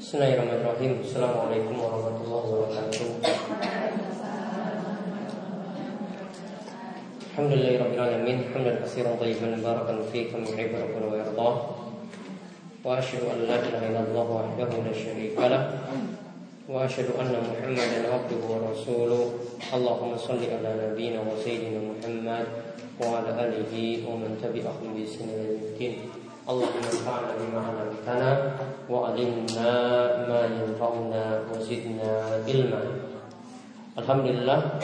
Bismillahirrahmanirrahim. Assalamualaikum warahmatullahi wabarakatuh. Hamdan fihi kama yuhibbu rabbuna wa yardah. An la ilaha illallah wahdahu la syarika lah. Wa asyhadu anna Muhammadan abduhu wa rasuluh. Allahumma shalli ala nabiyyina wa sayyidina Muhammad wa ala alihi wa man tabi'ahum bi ihsan ila yaumil اللهم انفعنا بما علمتنا وعلمنا ما ينفعنا وزدنا علما Alhamdulillah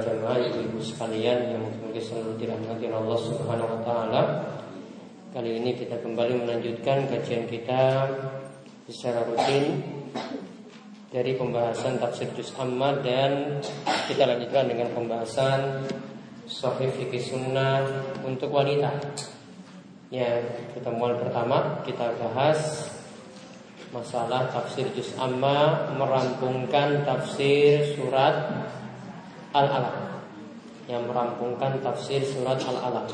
jemaah ibu sekalian yang semoga selalu dirahmati Allah Subhanahu wa taala. Kali ini kita kembali melanjutkan kajian kita secara rutin dari pembahasan tafsir juz amma dan kita lanjutkan dengan pembahasan sahih fikih sunnah untuk wanita. Ya, pertemuan pertama kita bahas masalah tafsir juz amma merampungkan tafsir surat Al-Alaq. Yang merampungkan tafsir surat Al-Alaq.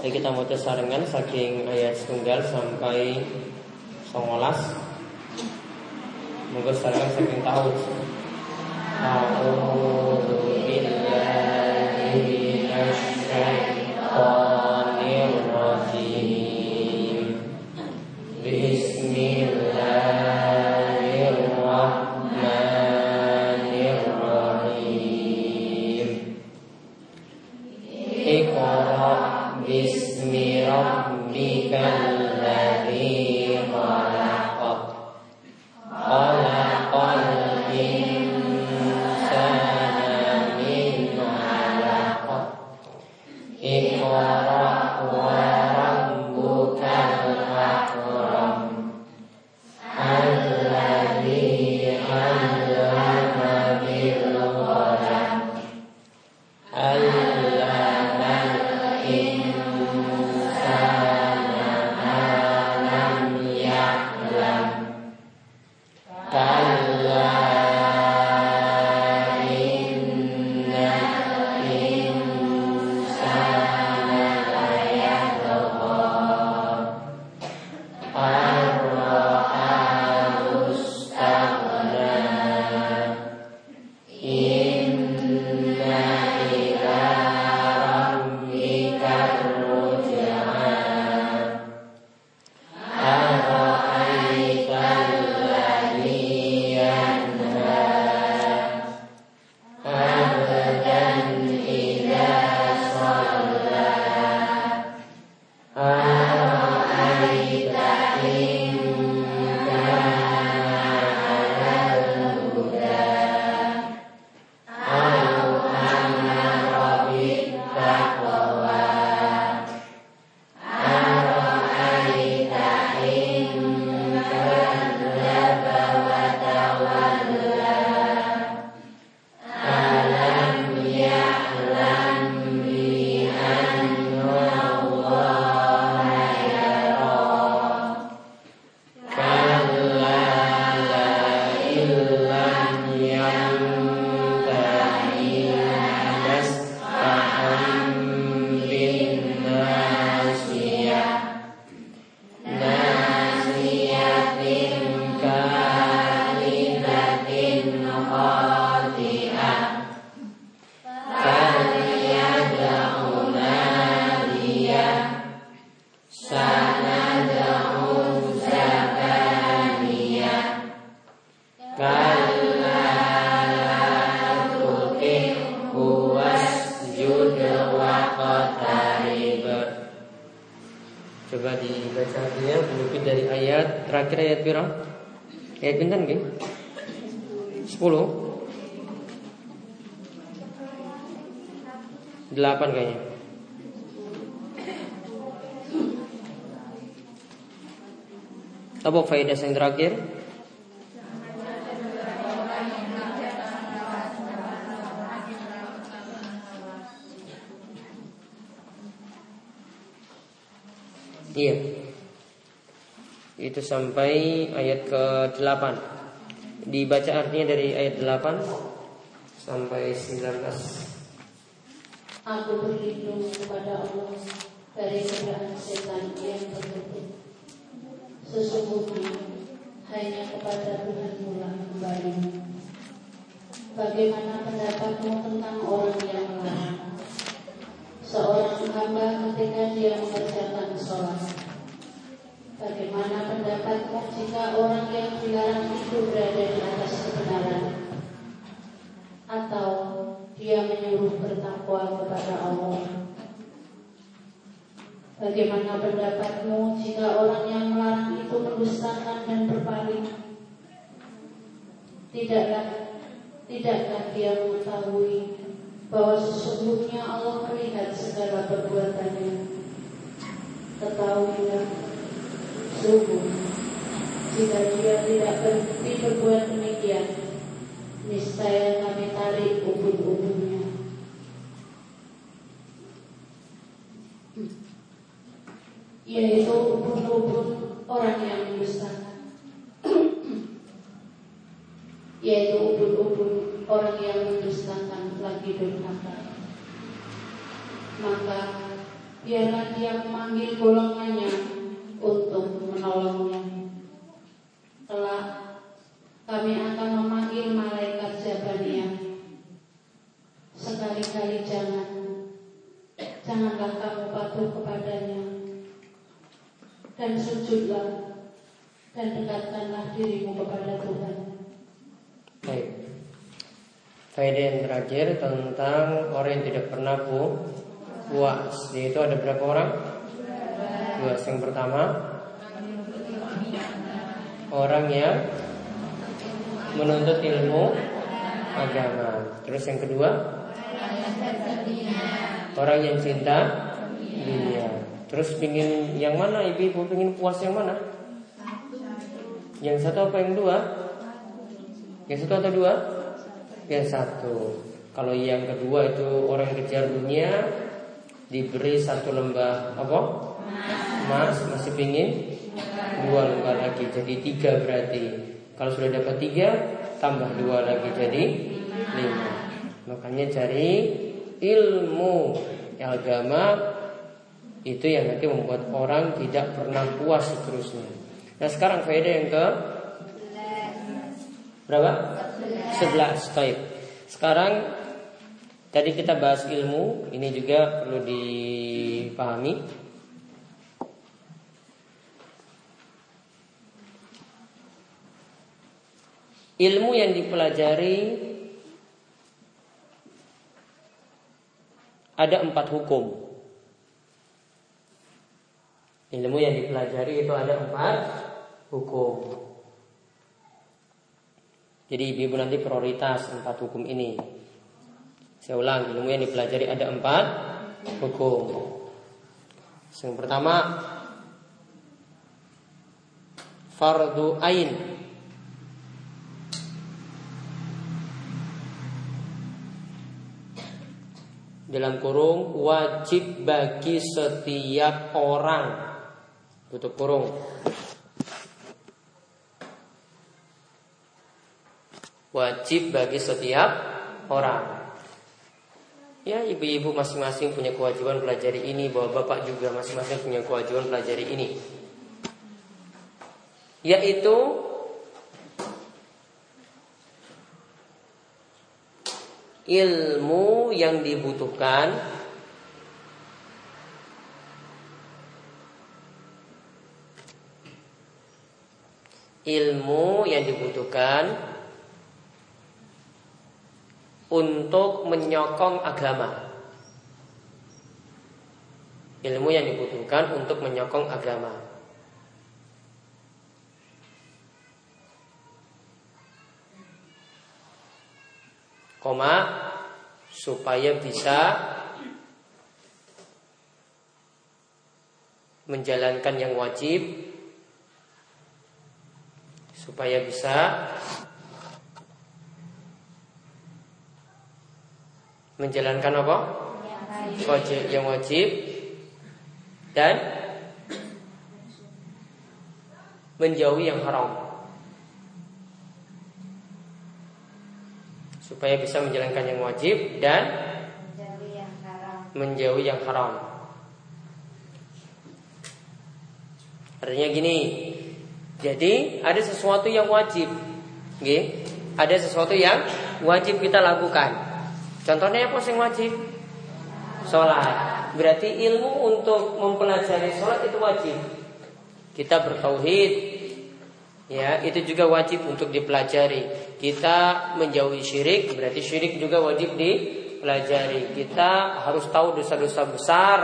Jadi kita mau saringan saking ayat tunggal sampai songolas. Moga saringan saking tahu. A'udzu Bismillahirrahmanirrahim Coba dibaca dia ya, penyebut dari ayat terakhir ayat berapa? Ayat bintang nggih? Sepuluh? Delapan kayaknya. Apa faedah yang terakhir? Itu sampai ayat ke-8. Dibaca artinya dari ayat 8 sampai 19. Aku berlindung kepada Allah dari segala setan yang terkutuk. Sesungguhnya hanya kepada Tuhan pula kembali. Bagaimana pendapatmu tentang orang yang melarang? Seorang hamba ketika dia mengerjakan sholat. Bagaimana pendapatmu jika orang yang dilarang itu berada di atas kebenaran? Atau dia menyuruh bertakwa kepada Allah? Bagaimana pendapatmu jika orang yang melarang itu mendustakan dan berpaling? Tidaklah Tidakkah dia mengetahui bahwa sesungguhnya Allah melihat segala perbuatannya? Ketahuilah, sungguh, jika dia tidak berhenti berbuat demikian, niscaya kami tarik ubun-ubunnya. Yaitu ubun-ubun orang yang mendustakan yaitu ubun-ubun orang yang mendustakan lagi durhaka. Maka biarlah dia memanggil golongannya Dan sujudlah dan dekatkanlah dirimu kepada Tuhan. Baik. Faedah yang terakhir tentang orang yang tidak pernah pu puas. Yaitu ada berapa orang? Dua. Yang pertama orang yang menuntut ilmu agama. Terus yang kedua orang yang cinta dunia. Terus pingin yang mana ibu-ibu pingin puas yang mana? Yang satu apa yang dua? Yang satu atau dua? Yang satu. Kalau yang kedua itu orang kejar dunia diberi satu lembah apa? Emas masih pingin dua lembah lagi jadi tiga berarti. Kalau sudah dapat tiga tambah dua lagi jadi lima. Makanya cari ilmu agama itu yang nanti membuat orang tidak pernah puas seterusnya. Nah sekarang faedah yang ke Berapa? 11. Baik. Sekarang tadi kita bahas ilmu, ini juga perlu dipahami. Ilmu yang dipelajari ada empat hukum. Ilmu yang dipelajari itu ada empat hukum. Jadi ibu-ibu nanti prioritas empat hukum ini. Saya ulang, ilmu yang dipelajari ada empat hukum. Yang pertama, fardu ain. Dalam kurung wajib bagi setiap orang. Tutup kurung. wajib bagi setiap orang. Ya, ibu-ibu masing-masing punya kewajiban pelajari ini, bahwa bapak juga masing-masing punya kewajiban pelajari ini. Yaitu ilmu yang dibutuhkan ilmu yang dibutuhkan untuk menyokong agama. Ilmu yang dibutuhkan untuk menyokong agama. Koma supaya bisa menjalankan yang wajib supaya bisa menjalankan apa? Wajib yang wajib dan menjauhi yang haram. Supaya bisa menjalankan yang wajib dan menjauhi yang haram. Artinya gini, Jadi ada sesuatu yang wajib. Nggih. Ada sesuatu yang wajib kita lakukan. Contohnya apa yang wajib? Sholat. Berarti ilmu untuk mempelajari sholat itu wajib. Kita bertauhid, ya itu juga wajib untuk dipelajari. Kita menjauhi syirik, berarti syirik juga wajib dipelajari. Kita harus tahu dosa-dosa besar,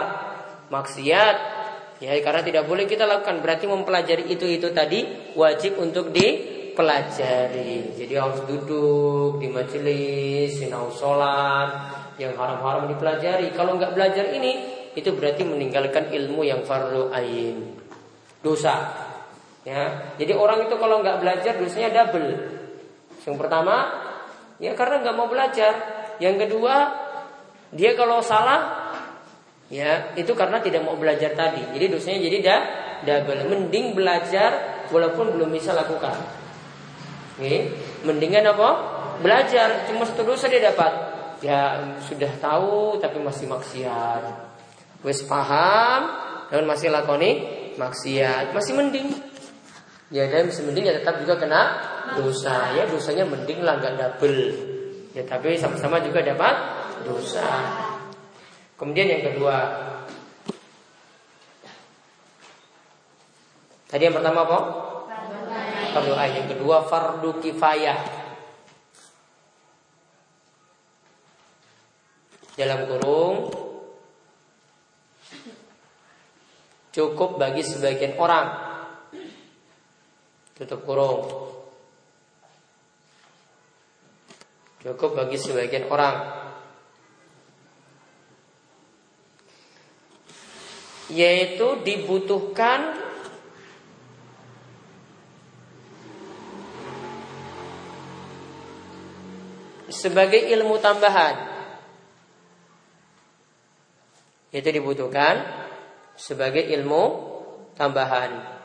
maksiat, Ya, karena tidak boleh kita lakukan berarti mempelajari itu itu tadi wajib untuk dipelajari. Jadi harus duduk di majelis, sinau sholat, yang haram-haram dipelajari. Kalau nggak belajar ini, itu berarti meninggalkan ilmu yang fardu ain. Dosa. Ya, jadi orang itu kalau nggak belajar dosanya double. Yang pertama, ya karena nggak mau belajar. Yang kedua, dia kalau salah Ya, itu karena tidak mau belajar tadi. Jadi dosanya jadi dah double. Mending belajar walaupun belum bisa lakukan. Oke, mendingan apa? Belajar cuma satu dosa dia dapat. Ya sudah tahu tapi masih maksiat. Wes paham dan masih lakoni maksiat. Masih mending. Ya dan masih mending ya tetap juga kena dosa. Ya dosanya mending lah double. Ya tapi sama-sama juga dapat dosa. Kemudian yang kedua Tadi yang pertama apa? Fardu ain. Yang kedua fardu kifayah. Dalam kurung cukup bagi sebagian orang. Tutup kurung. Cukup bagi sebagian orang. Yaitu dibutuhkan sebagai ilmu tambahan. Itu dibutuhkan sebagai ilmu tambahan.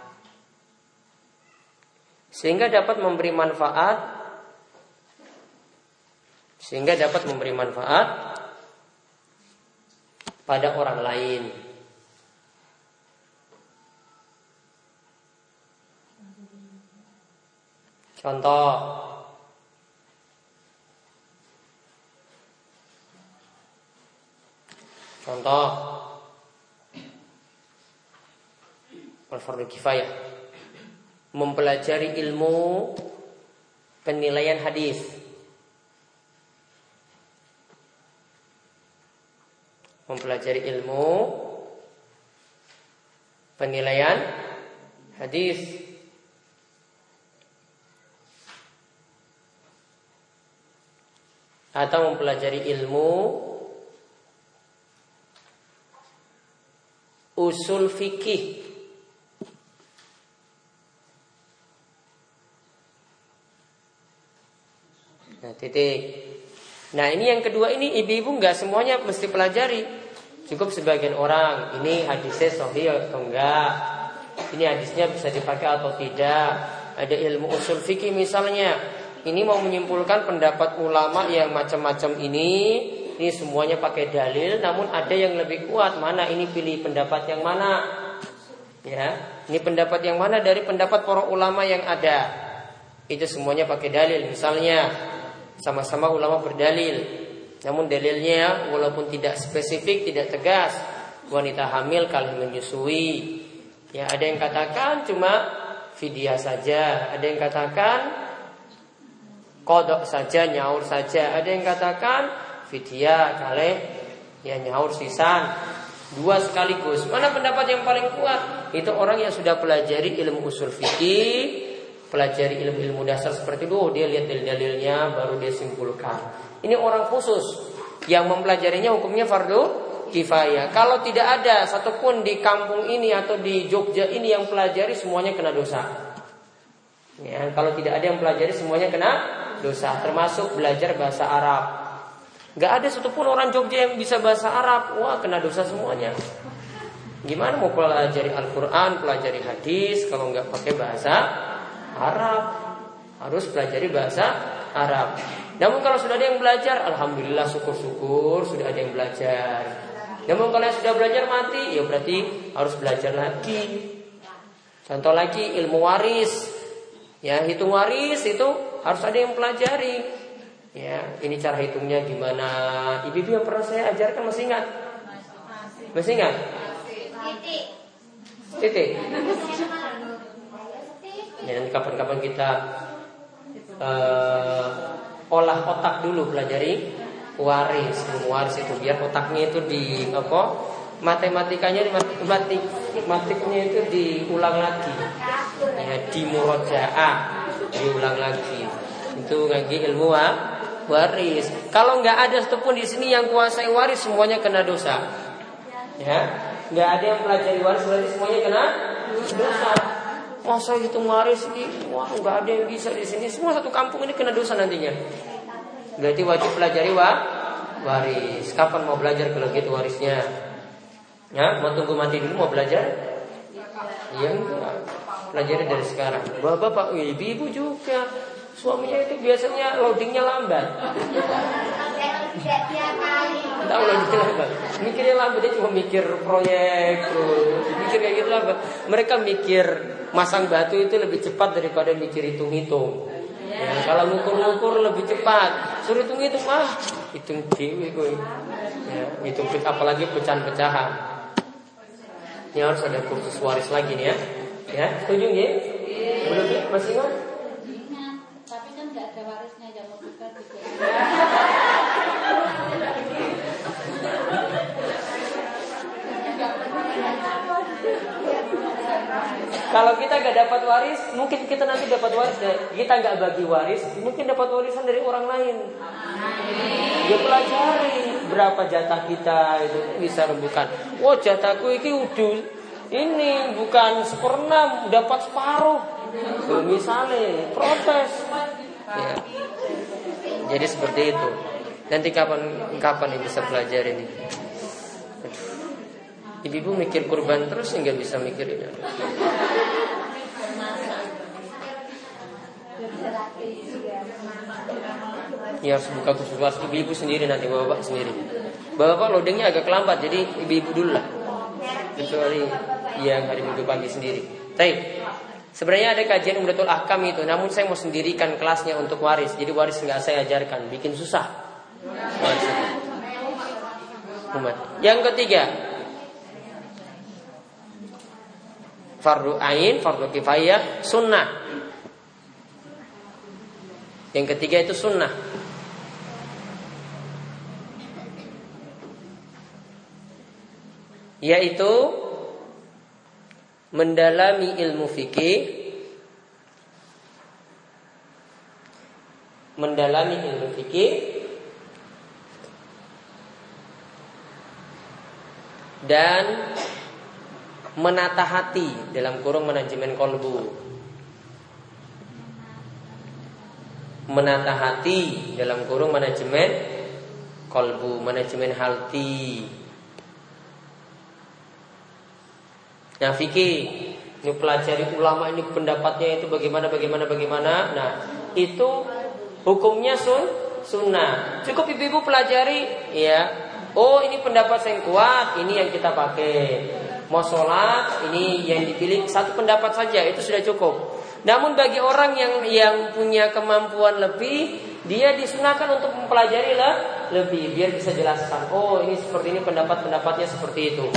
Sehingga dapat memberi manfaat sehingga dapat memberi manfaat pada orang lain. Contoh. Contoh. Al-Fardu Kifayah. Mempelajari ilmu Penilaian hadis. Mempelajari ilmu Penilaian Hadis atau mempelajari ilmu usul fikih Nah, titik. Nah, ini yang kedua ini ibu-ibu nggak semuanya mesti pelajari. Cukup sebagian orang. Ini hadisnya sahih atau enggak. Ini hadisnya bisa dipakai atau tidak. Ada ilmu usul fikih misalnya. Ini mau menyimpulkan pendapat ulama yang macam-macam ini. Ini semuanya pakai dalil Namun ada yang lebih kuat. Mana ini pilih pendapat yang mana? Ya, Ini pendapat yang mana dari pendapat para ulama yang ada? Itu semuanya pakai dalil. Misalnya Sama-sama ulama berdalil. Namun dalilnya walaupun tidak spesifik Tidak tegas. Wanita hamil kali menyusui. Ya ada yang katakan cuma vidya saja. Ada yang katakan kodok saja, nyaur saja. Ada yang katakan vidya kali ya nyaur sisan dua sekaligus. Mana pendapat yang paling kuat? Itu orang yang sudah pelajari ilmu usul fikih, pelajari ilmu-ilmu dasar seperti itu, dia lihat dalil-dalilnya baru dia simpulkan. Ini orang khusus yang mempelajarinya hukumnya fardu kifayah. Kalau tidak ada satupun di kampung ini atau di Jogja ini yang pelajari semuanya kena dosa. Ya, kalau tidak ada yang pelajari semuanya kena dosa, termasuk belajar bahasa Arab. Gak ada satupun orang Jogja yang bisa bahasa Arab, wah kena dosa semuanya. Gimana mau pelajari Al-Quran, pelajari hadis kalau nggak pakai bahasa Arab? Harus pelajari bahasa Arab. Namun kalau sudah ada yang belajar, Alhamdulillah syukur-syukur sudah ada yang belajar. Namun kalau yang sudah belajar mati, ya berarti harus belajar lagi. Contoh lagi ilmu waris. Ya, hitung waris itu harus ada yang pelajari. Ya, ini cara hitungnya gimana? Ibu-ibu yang pernah saya ajarkan masih ingat? Masih ingat? Titik. Titik. Ya, kapan-kapan kita uh, olah otak dulu pelajari waris, waris itu biar otaknya itu di apa? Matematikanya matematik matematiknya itu diulang lagi. Ya, di murojaah diulang lagi. Itu ngaji ilmu waris. Kalau nggak ada satupun di sini yang kuasai waris semuanya kena dosa. Ya, nggak ada yang pelajari waris berarti semuanya kena dosa. Masa hitung waris ini, wah nggak ada yang bisa di sini. Semua satu kampung ini kena dosa nantinya. Berarti wajib pelajari wa waris. Kapan mau belajar kalau gitu warisnya? Ya, mau tunggu mati dulu mau belajar? Iya. Pelajari dari sekarang. Bapak-bapak, ibu-ibu juga. Suaminya itu biasanya loadingnya lambat. Tahu loadingnya lambat. Mikirnya lambat dia cuma mikir proyek. Mikir kayak gitu lambat. Mereka mikir masang batu itu lebih cepat daripada mikir hitung-hitung. Ya, kalau ngukur-ngukur lebih cepat. Suruh hitung hitung mah hitung dewi gue. Ya, hitung apalagi pecahan-pecahan. Ini harus ada kursus waris lagi nih ya. Ya, setuju ya? Belum ya? Masih ingat? Tapi kan nggak ada warisnya yang mau juga. Kalau kita gak dapat waris, mungkin kita nanti dapat waris. Kita nggak bagi waris, mungkin dapat warisan dari orang lain. Dia pelajari berapa jatah kita itu bisa rembukan. Oh jatahku ini udah ini bukan seperenam, dapat separuh. misalnya protes. Ya. Jadi seperti itu. Nanti kapan kapan ini bisa pelajari ini? Ibu-ibu mikir kurban terus nggak bisa mikirin Ya harus buka khusus was ibu-ibu sendiri nanti bapak sendiri. Bapak loadingnya agak kelambat jadi ibu-ibu dulu lah. Kecuali yang hari minggu pagi sendiri. Tapi sebenarnya ada kajian umratul ahkam itu, namun saya mau sendirikan kelasnya untuk waris. Jadi waris nggak saya ajarkan, bikin susah. Umat. Yang ketiga, fardu ain, fardu kifayah, sunnah. Yang ketiga itu sunnah. Yaitu mendalami ilmu fikih mendalami ilmu fikih dan menata hati dalam kurung manajemen kolbu. Menata hati dalam kurung manajemen kolbu manajemen hati nah fikih ini pelajari ulama ini pendapatnya itu bagaimana bagaimana bagaimana nah itu hukumnya sun sunnah cukup ibu-ibu pelajari ya oh ini pendapat yang kuat ini yang kita pakai mau sholat ini yang dipilih satu pendapat saja itu sudah cukup. Namun bagi orang yang yang punya kemampuan lebih, dia disunahkan untuk mempelajari lah lebih biar bisa jelaskan. Oh ini seperti ini pendapat-pendapatnya seperti itu.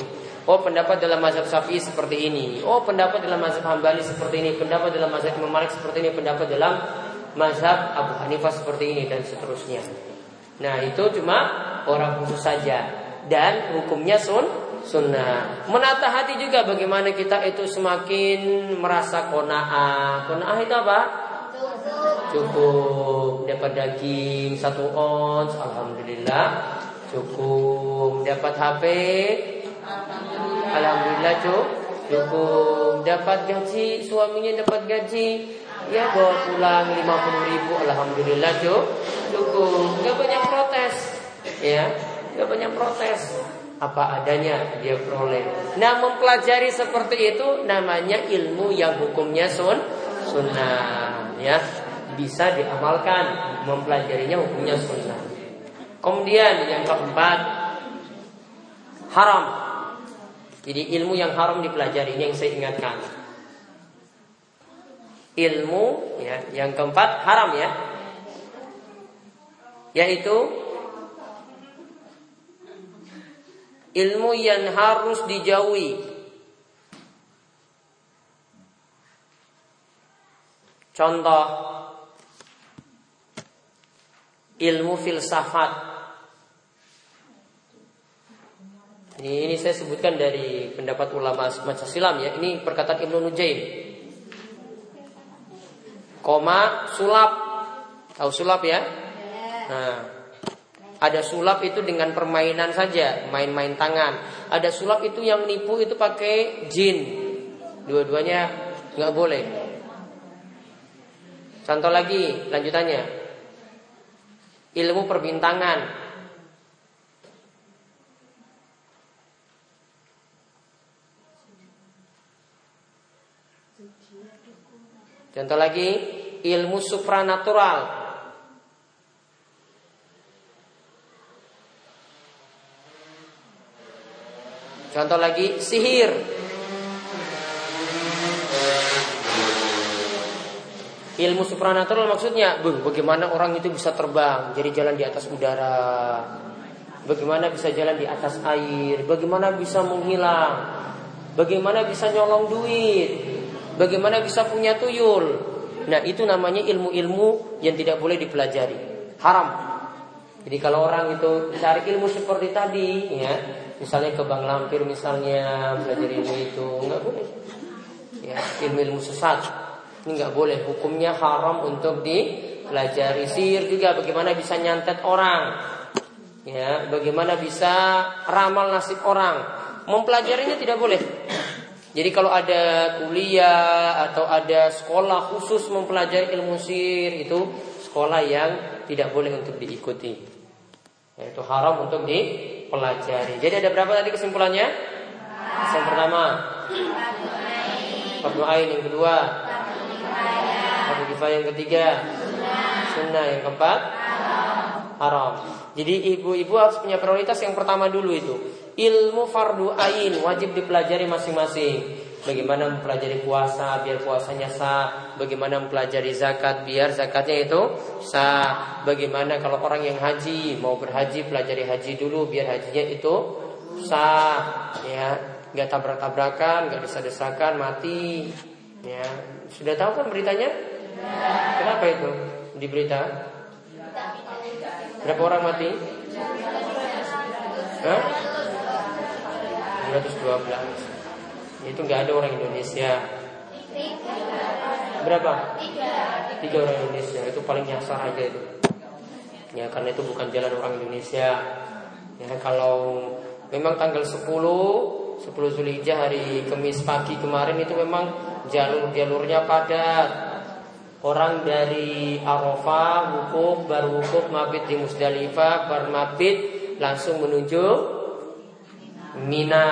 Oh pendapat dalam mazhab Syafi'i seperti ini. Oh pendapat dalam mazhab Hambali seperti ini. Pendapat dalam mazhab Imam Malik seperti ini. Pendapat dalam mazhab Abu Hanifah seperti ini dan seterusnya. Nah itu cuma orang khusus saja dan hukumnya sun sunnah. Menata hati juga bagaimana kita itu semakin merasa kona'ah. Kona'ah itu apa? Cukup dapat daging satu ons, alhamdulillah. Cukup dapat HP, alhamdulillah cukup. Cukup dapat gaji, suaminya dapat gaji, ya bawa pulang 50 ribu, alhamdulillah cukup. Cukup, nggak banyak protes, ya, nggak banyak protes apa adanya dia peroleh. Nah mempelajari seperti itu namanya ilmu yang hukumnya sun sunnah ya bisa diamalkan mempelajarinya hukumnya sunnah. Kemudian yang keempat haram. Jadi ilmu yang haram dipelajari ini yang saya ingatkan. ilmu ya yang keempat haram ya. Yaitu ilmu yang harus dijauhi. Contoh ilmu filsafat Ini, ini saya sebutkan dari pendapat ulama semacam silam ya. Ini perkataan Ibnu Nujaim. Koma sulap. Tahu sulap ya? Nah, ada sulap itu dengan permainan saja, main-main tangan. Ada sulap itu yang nipu itu pakai jin. Dua-duanya nggak boleh. Contoh lagi, lanjutannya. Ilmu perbintangan, Contoh lagi, ilmu supranatural. Contoh lagi, sihir. Ilmu supranatural maksudnya, bagaimana orang itu bisa terbang, jadi jalan di atas udara. Bagaimana bisa jalan di atas air, bagaimana bisa menghilang, bagaimana bisa nyolong duit, Bagaimana bisa punya tuyul? Nah itu namanya ilmu-ilmu yang tidak boleh dipelajari. Haram. Jadi kalau orang itu cari ilmu seperti tadi ya Misalnya ke Bang Lampir misalnya Belajar ilmu itu nggak boleh. Ya Ilmu-ilmu sesat. Ini nggak boleh. Hukumnya haram untuk dipelajari. Sihir juga bagaimana bisa nyantet orang? Ya, bagaimana bisa ramal nasib orang? Mempelajarinya tidak boleh jadi kalau ada kuliah atau ada sekolah khusus mempelajari ilmu sihir itu sekolah yang tidak boleh untuk diikuti. Itu haram untuk dipelajari. Jadi ada berapa tadi kesimpulannya? Yang pertama, fardu ain yang kedua, fardu kifayah yang ketiga, sunnah yang keempat, haram. Jadi ibu-ibu harus punya prioritas yang pertama dulu itu ilmu fardu ain wajib dipelajari masing-masing. Bagaimana mempelajari puasa biar puasanya sah, bagaimana mempelajari zakat biar zakatnya itu sah. Bagaimana kalau orang yang haji mau berhaji pelajari haji dulu biar hajinya itu sah, ya. Nggak tabrak-tabrakan, nggak desa-desakan, mati. Ya, sudah tahu kan beritanya? Kenapa itu di berita? Berapa orang mati? Hah? 212 Itu nggak ada orang Indonesia Berapa? Tiga orang Indonesia Itu paling nyasar aja itu Ya karena itu bukan jalan orang Indonesia Ya kalau Memang tanggal 10 10 Zulhijjah hari Kamis pagi kemarin itu memang jalur-jalurnya padat Orang dari Arafah wukuf baru wukuf mabit di Musdalifah bermabit langsung menuju Mina.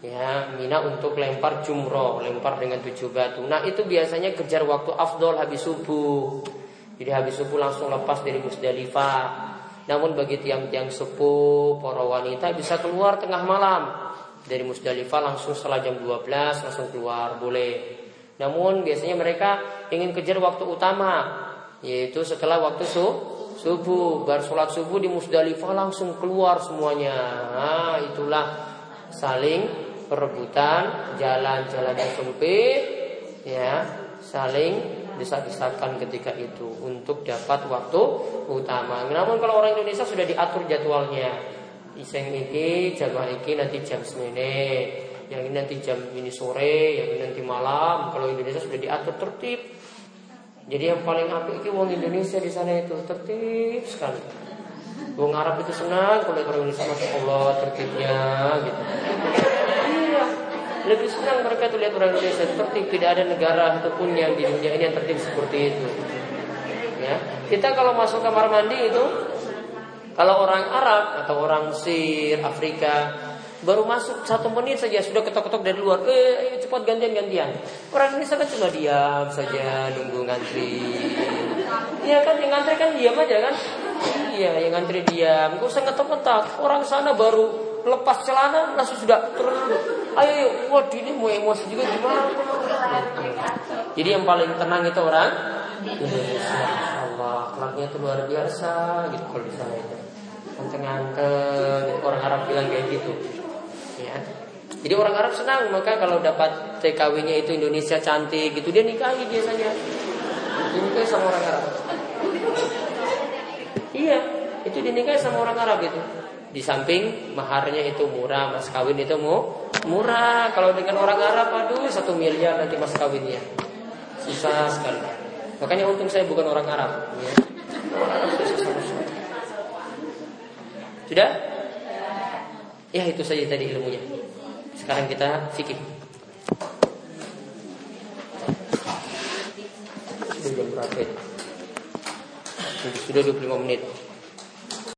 Ya Mina untuk lempar jumroh lempar dengan tujuh batu. Nah itu biasanya kejar waktu afdol habis subuh. Jadi habis subuh langsung lepas dari Musdalifah. Namun bagi tiang-tiang sepuh para wanita bisa keluar tengah malam. Dari Musdalifah langsung setelah jam 12 langsung keluar boleh namun biasanya mereka ingin kejar waktu utama yaitu setelah waktu subuh subuh baru sholat subuh di Musdalifah langsung keluar semuanya nah, itulah saling perebutan jalan-jalan yang sempit ya saling desak-desakan ketika itu untuk dapat waktu utama. Namun kalau orang Indonesia sudah diatur jadwalnya. Iseng ini, jamaah ini nanti jam semene, yang ini nanti jam ini sore, yang ini nanti malam. Kalau Indonesia sudah diatur tertib, jadi yang paling apik itu wong Indonesia di sana itu tertib sekali. Wong Arab itu senang kalau orang Indonesia masya Allah tertibnya gitu. Iya, lebih senang mereka tuh lihat orang Indonesia tertib. Tidak ada negara ataupun yang di dunia ini yang tertib seperti itu. Ya, kita kalau masuk kamar mandi itu kalau orang Arab atau orang Mesir, Afrika Baru masuk satu menit saja sudah ketok-ketok dari luar. Eh, ayo cepat gantian-gantian. Orang Indonesia kan cuma diam saja nunggu ngantri. Iya kan yang ngantri kan diam aja kan? Iya, yang ngantri diam. Gak usah ngetok-ngetok. Orang sana baru lepas celana langsung sudah terus. Ayo, wah ini mau emosi juga gimana? Jadi yang paling tenang itu orang Indonesia. Allah, akhlaknya itu luar biasa gitu kalau di sana itu. Gitu. orang Arab bilang kayak gitu. Ya. Jadi orang Arab senang maka kalau dapat TKW-nya itu Indonesia cantik gitu dia nikahi biasanya. Dinikahi sama orang Arab. Iya, itu dinikahi sama orang Arab itu. Di samping maharnya itu murah, mas kawin itu mau murah. Kalau dengan orang Arab, aduh satu miliar nanti mas kawinnya. Susah sekali. Makanya untung saya bukan orang Arab. Ya. Sudah? Ya itu saja tadi ilmunya. Sekarang kita fikih. Sudah jam berapa? Sudah 25 menit.